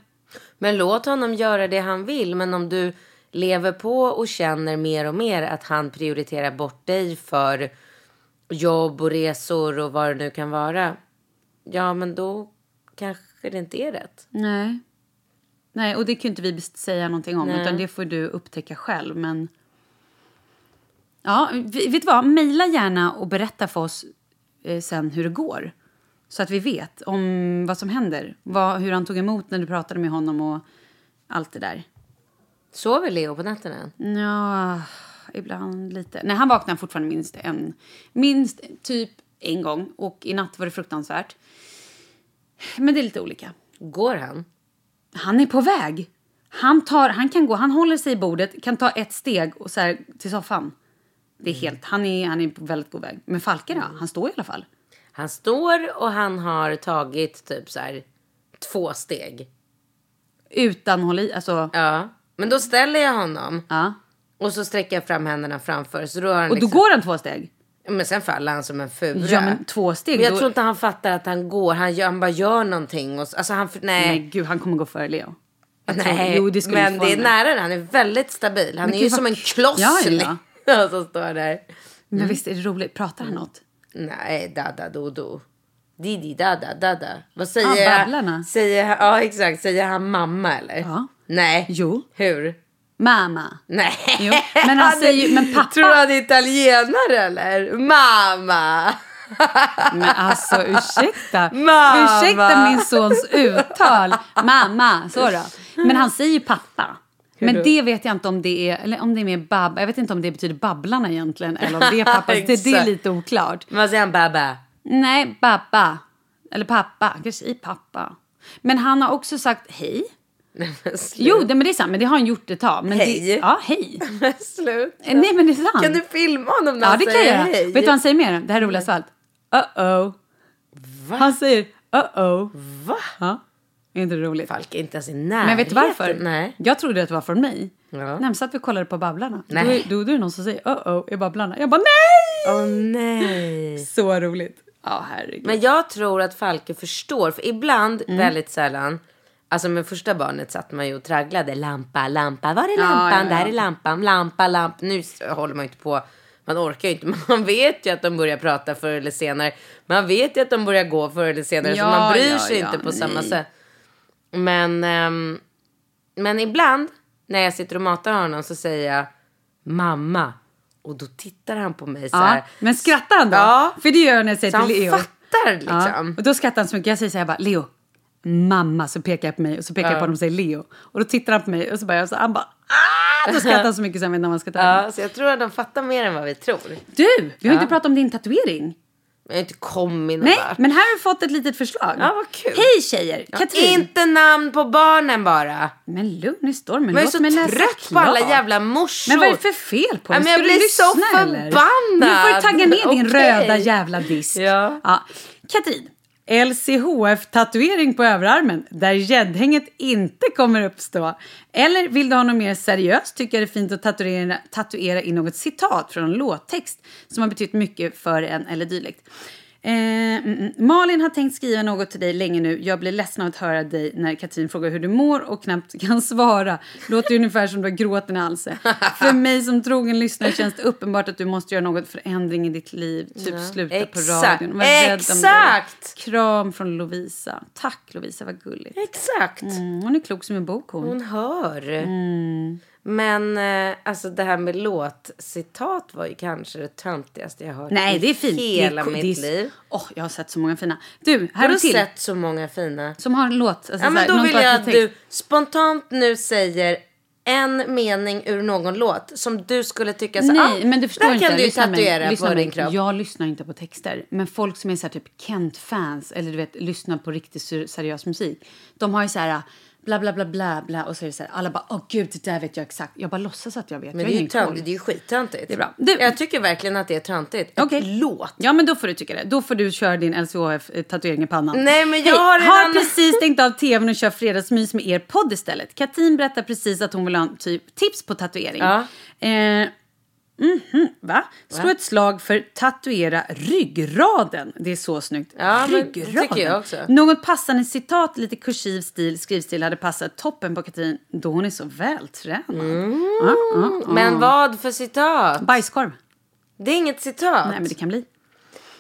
Men låt honom göra det han vill. Men om du lever på och känner mer och mer att han prioriterar bort dig för jobb och resor och vad det nu kan vara. Ja, men då kanske det inte är rätt. Nej. Nej, och det kan ju inte vi säga någonting om, Nej. utan det får du upptäcka själv. Men... Ja, vet du vad? Mejla gärna och berätta för oss eh, sen hur det går. Så att vi vet om vad som händer. Vad, hur han tog emot när du pratade med honom och allt det där. Sover Leo på nätterna än? Ja, ibland lite. Nej, han vaknar fortfarande minst en. Minst typ en gång. Och i natt var det fruktansvärt. Men det är lite olika. Går han? Han är på väg. Han, tar, han kan gå, han håller sig i bordet, kan ta ett steg och så här, till soffan. Det är helt, han är, han är på väldigt god väg. Men Falke då? Han står i alla fall. Han står och han har tagit typ så här två steg. Utan håll i, alltså. Ja, men då ställer jag honom Ja. och så sträcker jag fram händerna framför. Så då har han Och då liksom, går han två steg. Men sen faller han som en fura. Ja, men två steg. Men jag då- tror inte han fattar att han går. Han, gör, han bara gör någonting. Och, alltså han, nej. Nej, gud, han kommer gå före Leo. Jag tror- Nej, jo, det men det är nära det. Han är väldigt stabil. Han Men är ju som en kloss. Ja, ja, liksom, som står där. Men visst är det roligt? Pratar han något? Nej, dada do do. Didi dada dada. Vad säger Ah? Babblarna. Säger, ja, exakt. Säger han mamma eller? Ja. Nej. Jo. Hur? Mamma. Nej. Jo, men han säger ju- men pappa- Tror du han är italienare eller? Mamma. Men alltså ursäkta. Mamma. Ursäkta min sons uttal. Mamma, så då. Men han säger ju pappa. Men då? det vet jag inte om det är, eller om det är mer babba. Jag vet inte om det betyder babblarna egentligen. Eller om det är pappa. det, det är lite oklart. Vad säger han? Baba. Nej, babba. Eller pappa. Kanske säger pappa. Men han har också sagt hej. Nej men slut. Jo, det, men det är sant. Men det har han gjort ett tag. Men Det, Hej. ja, hej. Men slut. Eh, Nej, men det är sant. Kan du filma honom när Ja, han det kan jag säger hej? Vet du vad han säger mer? Det här är roligast av allt. Uh-oh. Han säger uh-oh. Va? Ja. Är inte det roligt? Falk är inte ens i närheten. Men vet du varför? Nej. Jag trodde att det var från mig. Ja. Så att vi kollade på Babblarna. Nej. Då, då, då är det någon som säger uh-oh i Babblarna. Jag bara nej! Åh nej. Så roligt. Ja, herregud. Men jag tror att Falke förstår. För ibland, Mm. väldigt sällan. Alltså med första barnet satt man ju och tragglade. Lampa, lampa. Var är Ja, lampan? ja, ja. Där är lampan. Lampa, lampa. Nu håller man ju inte på. Man orkar ju inte. Man vet ju att de börjar prata förr eller senare. Man vet ju att de börjar gå förr eller senare. så Ja, man bryr ja, sig ja, inte på samma nej. sätt. Men, ehm, men ibland när jag sitter och matar honom så säger jag mamma. Och då tittar han på mig så ja, här. men skrattar han då? Ja. För det gör jag när jag säger Så han till Leo. fattar Ja. liksom. Och då skrattar han så mycket. Jag säger så här bara, Leo, mamma. Så pekar jag på mig och så pekar jag på honom och säger Leo. Och då tittar han på mig och så bara, jag så, han bara, ah! Då skrattar han så mycket så jag vet inte man ska ta Ja, så jag tror att de fattar mer än vad vi tror. Du, vi har inte pratat om din tatuering. Jag har inte kommit någon Nej, vart. men här har vi fått ett litet förslag. Ja, vad kul. Hej tjejer! Katrin. Inte namn på barnen bara. Men lugn i stormen. Jag är så trött på alla jävla morsor. Men vad är det för fel på Ja, dig? men jag blir så lyssna, eller? förbannad. Nu får du tagga ner din Okej. röda jävla disk. Ja. Katrin. LCHF-tatuering på överarmen där gäddhänget inte kommer uppstå. Eller vill du ha något mer seriöst tycker jag det är fint att tatuera, tatuera in något citat från en låttext som har betytt mycket för en eller dylikt. Eh, mm, mm. Malin har tänkt skriva något till dig länge nu. Jag blir ledsen av att höra dig när Katrin frågar hur du mår och knappt kan svara. Låter ungefär som du har gråten i halsen. För mig som trogen lyssnare känns det uppenbart att du måste göra något förändring i ditt liv. Typ sluta Exakt. på radion. Var Exakt. Kram från Lovisa. Tack Lovisa, vad gulligt. Exakt. Mm, hon är klok som en bok hon. Hon hör. Mm. Men eh, alltså det här med låtcitat var ju kanske det töntigaste jag hört Nej, det är fint. hela det är, mitt det är, liv. Åh, jag har sett så många fina. Du, här Har du till. sett så många fina? Som har en låt. Alltså, Ja, så här, men då vill jag att du spontant nu säger en mening ur någon låt som du skulle tycka så Nej, ah, men du förstår där inte. kan du Lyssna mig, tatuera lyssna på mig. din kropp. Jag lyssnar inte på texter. Men folk som är så här, typ Kent-fans eller du vet, lyssnar på riktigt ser- seriös musik. De har ju så här bla bla bla bla bla och så är det så här, alla bara åh gud det där vet jag exakt. Jag bara låtsas att jag vet. Men jag det är ju det är ju skittöntigt. Det är bra. Du- Jag tycker verkligen att det är töntigt. Ett låt. Ja, men då får du tycka det. Då får du köra din LCHF-tatuering i pannan. Nej, men jag Hej, har redan- har precis stängt av tvn och kör fredagsmys med er podd istället. Katrin berättar precis att hon vill ha en typ tips på tatuering. Ja. Eh, mhm, va? Slå ett slag för tatuera ryggraden. Det är så snyggt. Ja, ryggraden. Något passande citat, lite kursiv stil, skrivstil hade passat toppen på Katrin då hon är så vältränad. Mm. Ja, ja, ja. Men vad för citat? Bajskorv. Det är inget citat. Nej, men det kan bli.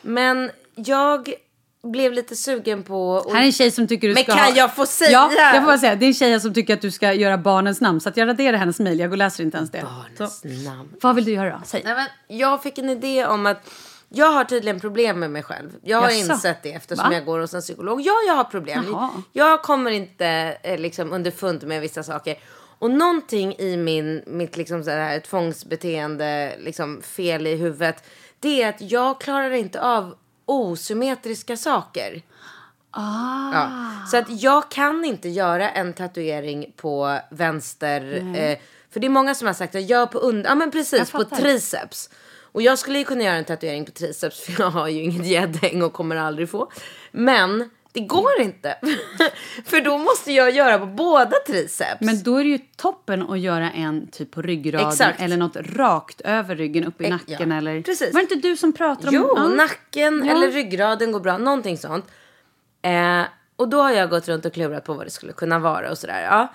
Men jag blev lite sugen på... och- Här är en tjej som tycker du Men ska kan ha... jag få säga? Ja, jag får bara säga. Det är en tjej som tycker att du ska göra barnens namn. Så jag raderar hennes mejl. Jag går läser inte ens det. Barnens Så, namn. vad vill du göra då? Säg. Nej, men jag fick en idé om att jag har tydligen problem med mig själv. Jag har Jaså? insett det eftersom Va? jag går hos en psykolog. Ja, jag har problem. Jaha. Jag kommer inte eh, liksom underfund med vissa saker. Och någonting i min, mitt liksom så här tvångsbeteende, liksom fel i huvudet, det är att jag klarar inte av osymmetriska saker. Ah. Ja. Så att jag kan inte göra en tatuering på vänster. Eh, för det är många som har sagt att jag på under, ja men precis på triceps. Och jag skulle ju kunna göra en tatuering på triceps för jag har ju inget gäddhäng och kommer aldrig få. Men det går inte. För då måste jag göra på båda triceps. Men då är det ju toppen att göra en typ på ryggraden Exakt. eller något rakt över ryggen, upp i Eh, nacken ja, eller... precis. Var det inte du som pratade om... Jo, Ja. nacken Ja. eller ryggraden går bra. Någonting sånt. Eh, och då har jag gått runt och klurat på vad det skulle kunna vara och sådär. Ja.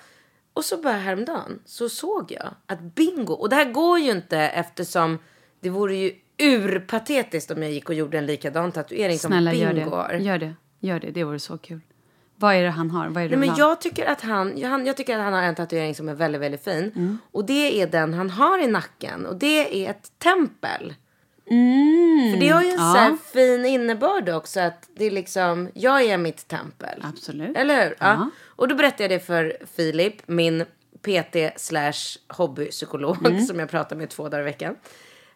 Och så bara häromdagen så såg jag att bingo. Och det här går ju inte eftersom det vore ju urpatetiskt om jag gick och gjorde en likadan tatuering Snälla som gör bingo har. det. Gör det. Gör det. Det vore så kul. Vad är det han har? Vad är det Nej, men jag tycker att han, han, jag tycker att han har en tatuering som är väldigt, väldigt fin. Mm. Och det är den han har i nacken. Och det är ett tempel. För det har ju en Mm. ja. så fin innebörd också. Att det är liksom, jag är mitt tempel. Absolut. Eller hur? Ja. Ja. Och då berättade jag det för Filip, min PT slash hobbypsykolog Mm. som jag pratar med två dagar i veckan.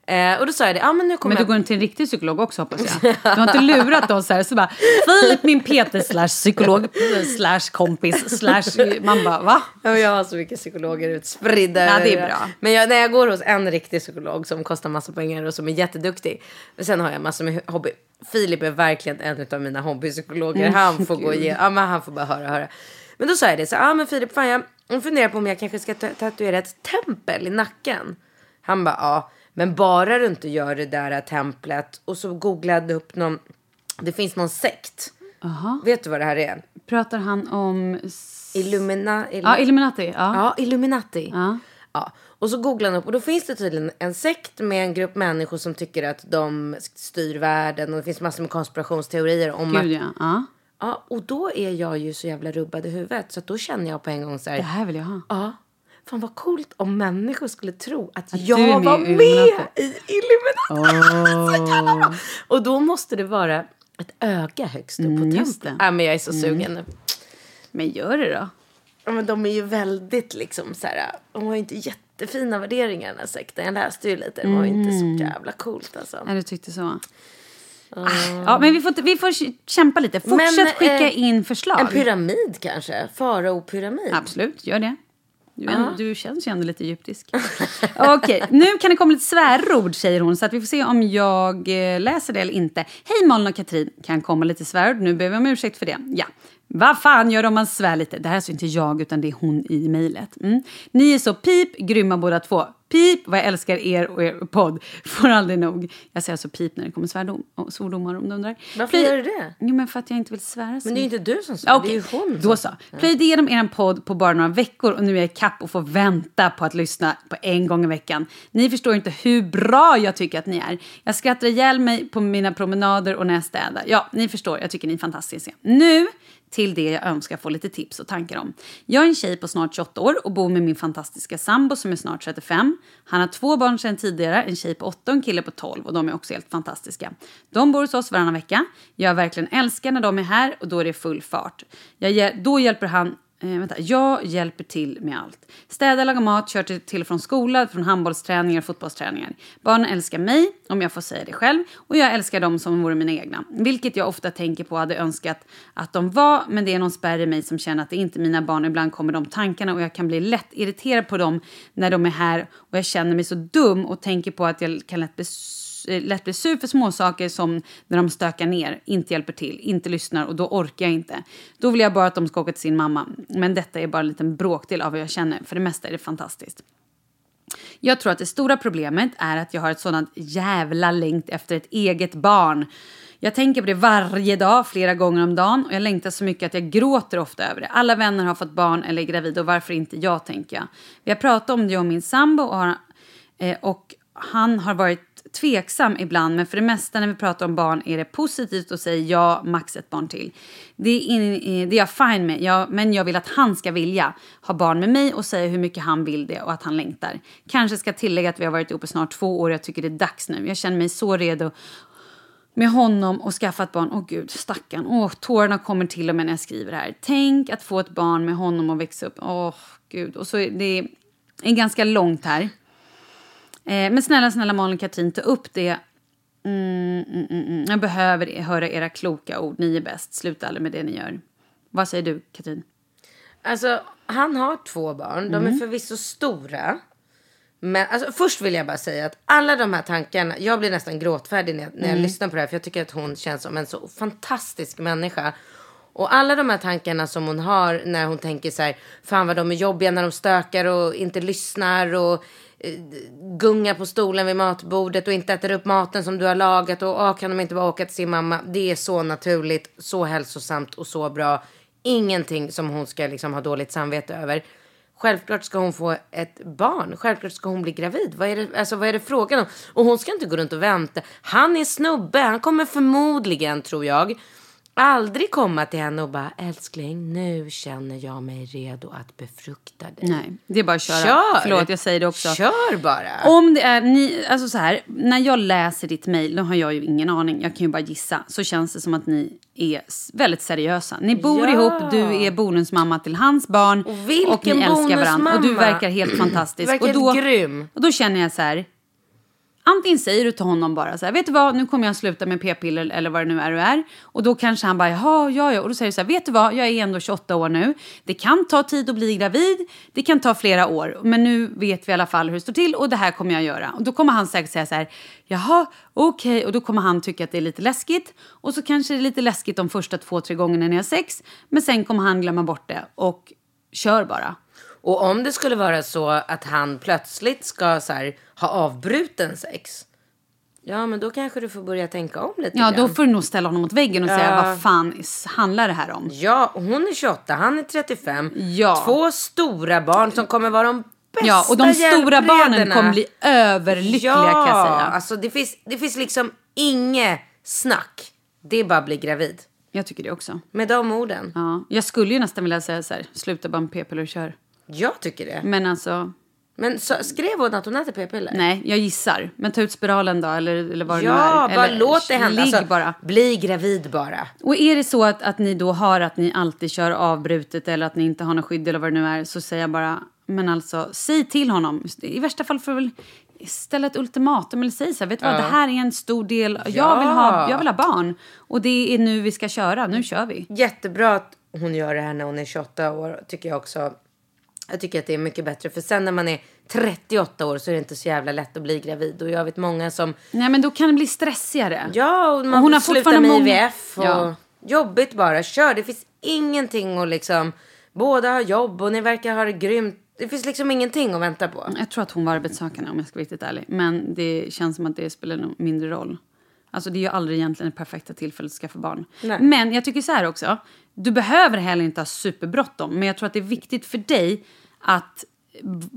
Eh, och då sa jag det, ja men nu kommer Men du går till en riktig psykolog också hoppas jag. Du har inte lurat oss här så bara Filip min PT slash psykolog slash kompis slash man bara va? Ja, jag har så mycket psykologer utspridda. Ja, det är bra. Men jag, när jag går hos en riktig psykolog som kostar massa pengar och som är jätteduktig. Men sen har jag massor med hobby. Filip är verkligen en av mina hobbypsykologer. Mm, han får gå igenom, ja, men han får bara höra höra. Men då sa jag det, så ja men Filip, fan jag, funderar på om jag kanske ska ta- tatuera ett tempel i nacken. Han bara, ja, men bara du inte gör det där templet. Och så googlade upp någon, det finns någon sekt. Aha. Vet du vad det här är? Pratar han om... Illumina, Illu- Ja, Illuminati. Ja. Ja, Illuminati. Ja. Ja. Och så googlar han upp och då finns det tydligen en sekt med en grupp människor som tycker att de styr världen och det finns massor med konspirationsteorier om att... Gud ja. ja. Ja, och då är jag ju så jävla rubbad i huvudet så att då känner jag på en gång så här... Det här vill jag ha. Ja, fan vad coolt om människor skulle tro att, Att jag var med Illuminati. i Illuminati. Bra. Och då måste det vara ett öga högst upp på Mm, templet. men jag är så sugen nu. Men gör det då. Ja, men de är ju väldigt liksom så här. De har ju inte jättefina värderingar den här sekten. Jag läste ju lite. Det var ju inte Mm. så jävla coolt alltså. Ja, du tyckte så. Ah, Ja, men vi får, vi får kämpa lite. Fortsätt Men, skicka eh, in förslag. En pyramid kanske? Farao-pyramid? Absolut, gör det. Du, är- du känns ju ändå lite egyptisk. Okej, nu kan det komma lite svärord säger hon. Så att vi får se om jag eh, läser det eller inte. Hej Malin och Katrin, kan komma lite svärord. Nu ber vi om ursäkt för det. Ja. Vad fan gör det om man svär lite? Det här är alltså inte jag utan det är hon i mejlet. Mm. Ni är så pip grymma båda två. Pip vad jag älskar er och er podd. Får aldrig nog. Jag säger alltså pip när det kommer svärdom, och svordomar om du undrar. Varför Plöj- gör du det? Jo men för att jag inte vill svära så Men det är ju inte du som sa Okej, det. är ju hon då så. Plöjde igenom er podd på bara några veckor och nu är jag kapp och får vänta på att lyssna på en gång i veckan. Ni förstår inte hur bra jag tycker att ni är. Jag skrattar ihjäl mig på mina promenader och när jag städar. Ja, ni förstår, jag tycker ni är fantastiska. Nu till det jag önskar få lite tips och tankar om. Jag är en tjej på snart 28 år och bor med min fantastiska sambo som är snart 35. Han har två barn sedan tidigare, en tjej på 8 och en kille på 12 och de är också helt fantastiska. De bor hos oss varannan vecka. Jag verkligen älskar när de är här och då är det full fart. Jag, då hjälper han Eh, vänta, jag hjälper till med allt. Städa, laga mat, kör till, till och från skola, från handbollsträningar och fotbollsträningar. Barnen älskar mig, om jag får säga det själv, och jag älskar dem som vore mina egna. Vilket jag ofta tänker på och hade önskat att de var, men det är någon spärr i mig som känner att det inte är mina barn. Ibland kommer de tankarna och jag kan bli lätt irriterad på dem när de är här och jag känner mig så dum och tänker på att jag kan lätt bli Eh, lätt blir sur för småsaker som när de stökar ner, inte hjälper till, inte lyssnar och då orkar jag inte. Då vill jag bara att de ska åka till sin mamma. Men detta är bara en liten bråkdel av vad jag känner. För det mesta är det fantastiskt. Jag tror att det stora problemet är att jag har ett sådant jävla längt efter ett eget barn. Jag tänker på det varje dag, flera gånger om dagen och jag längtar så mycket att jag gråter ofta över det. Alla vänner har fått barn eller är gravida och varför inte jag, tänker jag. Vi har pratat om det, jag och min sambo och, har, eh, och han har varit tveksam ibland, men för det mesta när vi pratar om barn är det positivt och säger ja, max ett barn till. Det är, in, eh, det är jag fine med, jag, men jag vill att han ska vilja ha barn med mig och säga hur mycket han vill det och att han längtar. Kanske ska tillägga att vi har varit ihop i snart två år och jag tycker det är dags nu. Jag känner mig så redo med honom och skaffa ett barn. Åh gud, stackarn. Åh, tårarna kommer till och med när jag skriver det här. Tänk att få ett barn med honom och växa upp. Åh, gud. Och så är det är ganska långt här. Eh, men snälla, snälla Malin och Katrin, ta upp det. Mm, mm, mm, mm. Jag behöver höra era kloka ord. Ni är bäst. Sluta aldrig med det ni gör. Vad säger du, Katrin? Alltså, han har två barn. De är förvisso stora. Men alltså, först vill jag bara säga att alla de här tankarna, jag blir nästan gråtfärdig när jag, när jag lyssnar på det här. För jag tycker att hon känns som en så fantastisk människa. Och alla de här tankarna som hon har när hon tänker så här, fan vad de är jobbiga när de stökar och inte lyssnar och eh, gungar på stolen vid matbordet och inte äter upp maten som du har lagat och ah, kan de inte bara åka till sin mamma. Det är så naturligt, så hälsosamt och så bra. Ingenting som hon ska liksom ha dåligt samvete över. Självklart ska hon få ett barn. Självklart ska hon bli gravid. Vad är det, alltså, vad är det frågan om? Och hon ska inte gå runt och vänta. Han är snubbe. Han kommer förmodligen, tror jag, aldrig komma till henne och bara älskling, nu känner jag mig redo att befrukta dig. Nej, det är bara att köra. Kör! Förlåt, jag säger det också. Kör bara! Om det är ni, alltså så här, när jag läser ditt mejl, då har jag ju ingen aning, jag kan ju bara gissa, så känns det som att ni är väldigt seriösa. Ni bor Ja. ihop, du är bonusmamma till hans barn Och vilken ni älskar varandra. Och du verkar helt fantastisk. Verkar och då, grym. Och då känner jag så här, Antingen säger du till honom bara så här, vet du vad, nu kommer jag sluta med p-piller eller vad det nu är du är. Och då kanske han bara, jaha, ja, ja. Och då säger du så här, vet du vad, jag är ändå 28 år nu. Det kan ta tid att bli gravid, det kan ta flera år. Men nu vet vi i alla fall hur det står till och det här kommer jag göra. Och då kommer han säkert säga så här, jaha, okej. Och då kommer han tycka att det är lite läskigt. Och så kanske det är lite läskigt de första två, tre gångerna ni har sex. Men sen kommer han glömma bort det och kör bara. Och om det skulle vara så att han plötsligt ska så här, ha avbruten sex. Ja, men då kanske du får börja tänka om lite Ja, då grann. får du nog ställa honom mot väggen och säga, Ja. vad fan handlar det här om? Ja, hon är 28, han är 35. Ja. Två stora barn som kommer vara de bästa Ja, och de stora barnen kommer bli överlyckliga ja, kan jag säga. alltså det finns, det finns liksom inget snack. Det är bara att bli gravid. Jag tycker det också. Med de orden. Ja. Jag skulle ju nästan vilja säga så här, sluta bara med p-piller och kör. Jag tycker det. Men alltså, Men så, skrev hon att hon äter p-piller? nej, jag gissar. Men ta ut spiralen då, eller, eller vad det nu Ja, är. bara eller, låt det hända. Ligg Alltså, bara. Bli gravid bara. Och är det så att, att ni då har att ni alltid kör avbrutet eller att ni inte har något skydd eller vad det nu är så säger jag bara, men alltså säg till honom. I värsta fall får du väl ställa ett ultimatum eller säg så här, vet du vad, det här är en stor del, jag, vill ha, jag vill ha barn och det är nu vi ska köra, nu kör vi. Jättebra att hon gör det här när hon är 28 år. Tycker jag också. Jag tycker att det är mycket bättre. För sen när man är 38 år så är det inte så jävla lätt att bli gravid. Och jag vet många som... Nej men då kan det bli stressigare. Ja, och man Och hon har slutar fortfarande med många- IVF. Och Ja. Jobbigt bara. Kör. Det finns ingenting att liksom... Båda har jobb och ni verkar ha det grymt. Det finns liksom ingenting att vänta på. Jag tror att hon var arbetssökande om jag ska vara riktigt ärlig. Men det känns som att det spelar mindre roll. Alltså det är ju aldrig egentligen det perfekta tillfället att skaffa barn. Nej. Men jag tycker så här också. Du behöver heller inte ha superbråttom. Men jag tror att det är viktigt för dig att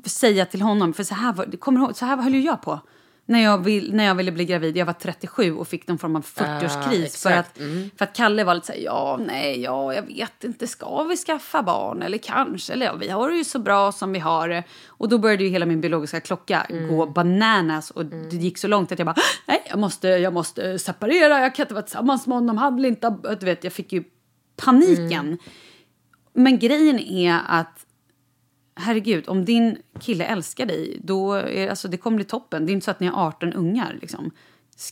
säga till honom. För så här, var, kommer så här höll jag på. När jag, vill, när jag ville bli gravid. Jag var 37 och fick någon form av 40-årskris. för, exakt. att, för att Kalle var lite så här, ja, nej, ja, jag vet inte, ska vi skaffa barn? Eller kanske, eller ja, vi har det ju så bra som vi har det. Och då började ju hela min biologiska klocka gå bananas. Och det gick så långt att jag bara, nej, jag måste, jag måste separera, jag kan inte vara tillsammans med honom, han vill inte, ha-" du vet, jag fick ju paniken. Men grejen är att herregud, om din kille älskar dig, då är, alltså, det kommer bli toppen. Det är inte så att ni har 18 ungar. Liksom.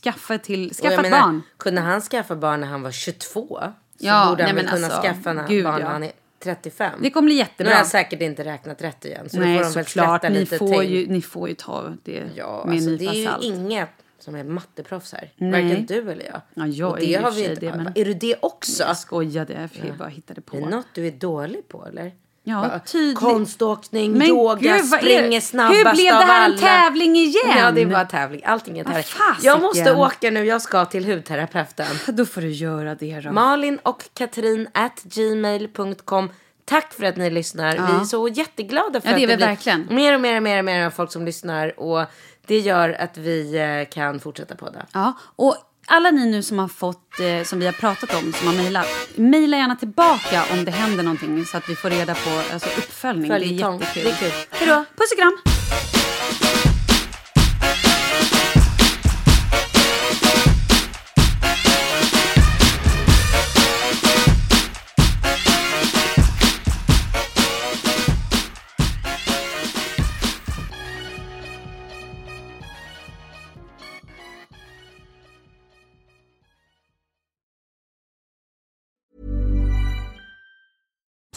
Skaffa, till, skaffa ett menar, barn. Kunde han skaffa barn när han var 22? Så Ja, borde han nej, väl kunna alltså, skaffa när- gud, barn ja. när han är 35? Det kommer bli Nu jättebra. har jag säkert inte räknat rätt igen. Så Nej, såklart. Ni får, ju, ni får ju ta det Ja, med alltså, en det nypa är ju salt. inget som är matteproffs här. Nej. Varken du eller jag. Ja, jag Och är det ju har vi inte. det, men- Är du det också? Jag skojade, jag bara hittade på. Är det något du är dålig på eller? Ja, Va? tydligt. Konståkning, Men yoga, gud, är det? springer snabbast Hur blev det här en tävling igen? Ja, det är bara tävling. Allting är tävling. Jag måste åka nu. Jag ska till hudterapeuten. Då får du göra det då. Malin och Katrin at gmail.com. Tack för att ni lyssnar. Vi är så jätteglada för Ja, det är att vi blir verkligen. mer och mer och mer och mer folk som lyssnar. Och det gör att vi eh, kan fortsätta podda. Ja, och alla ni nu som har fått, eh, som vi har pratat om, som har mejlat, mejla gärna tillbaka om det händer någonting så att vi får reda på alltså, uppföljning. Följetong. Det är Det är jättekul. kul. Hej då! Puss och kram!